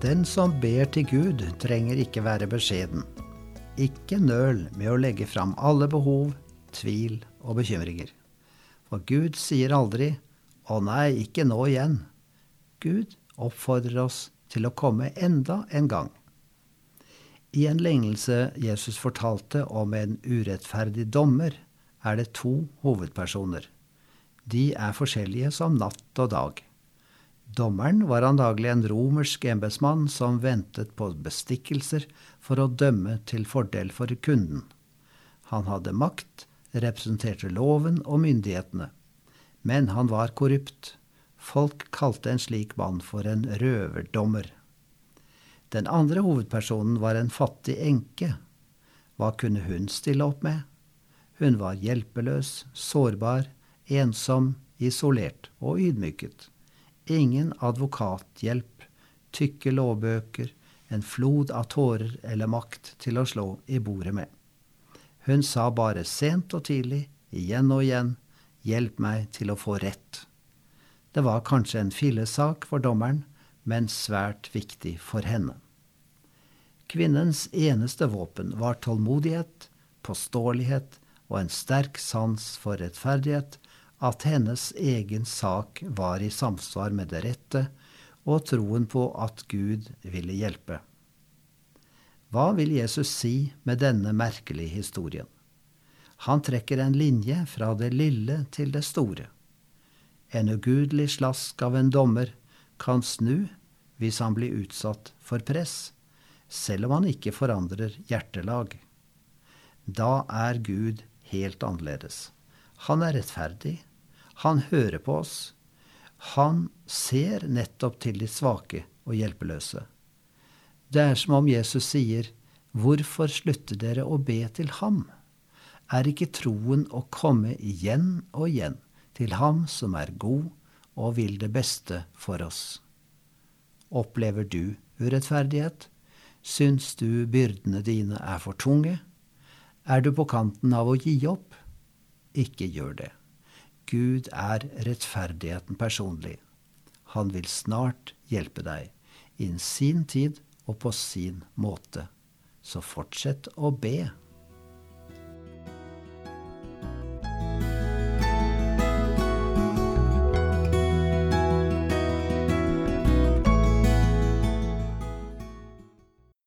Den som ber til Gud, trenger ikke være beskjeden. Ikke nøl med å legge fram alle behov, tvil og bekymringer. For Gud sier aldri 'Å nei, ikke nå igjen'. Gud oppfordrer oss til å komme enda en gang. I en lignelse Jesus fortalte om en urettferdig dommer, er det to hovedpersoner. De er forskjellige som natt og dag. Dommeren var antagelig en romersk embetsmann som ventet på bestikkelser for å dømme til fordel for kunden. Han hadde makt, representerte loven og myndighetene. Men han var korrupt. Folk kalte en slik mann for en røverdommer. Den andre hovedpersonen var en fattig enke. Hva kunne hun stille opp med? Hun var hjelpeløs, sårbar, ensom, isolert og ydmyket ingen advokathjelp, tykke lovbøker, en flod av tårer eller makt til å slå i bordet med. Hun sa bare sent og tidlig, igjen og igjen, hjelp meg til å få rett. Det var kanskje en fillesak for dommeren, men svært viktig for henne. Kvinnens eneste våpen var tålmodighet, påståelighet og en sterk sans for rettferdighet at hennes egen sak var i samsvar med det rette, og troen på at Gud ville hjelpe. Hva vil Jesus si med denne merkelige historien? Han trekker en linje fra det lille til det store. En ugudelig slask av en dommer kan snu hvis han blir utsatt for press, selv om han ikke forandrer hjertelag. Da er Gud helt annerledes. Han er rettferdig, han hører på oss. Han ser nettopp til de svake og hjelpeløse. Det er som om Jesus sier, Hvorfor slutter dere å be til ham? Er ikke troen å komme igjen og igjen til ham som er god og vil det beste for oss? Opplever du urettferdighet? Syns du byrdene dine er for tunge? Er du på kanten av å gi opp? Ikke gjør det. Gud er rettferdigheten personlig. Han vil snart hjelpe deg, innen sin tid og på sin måte. Så fortsett å be.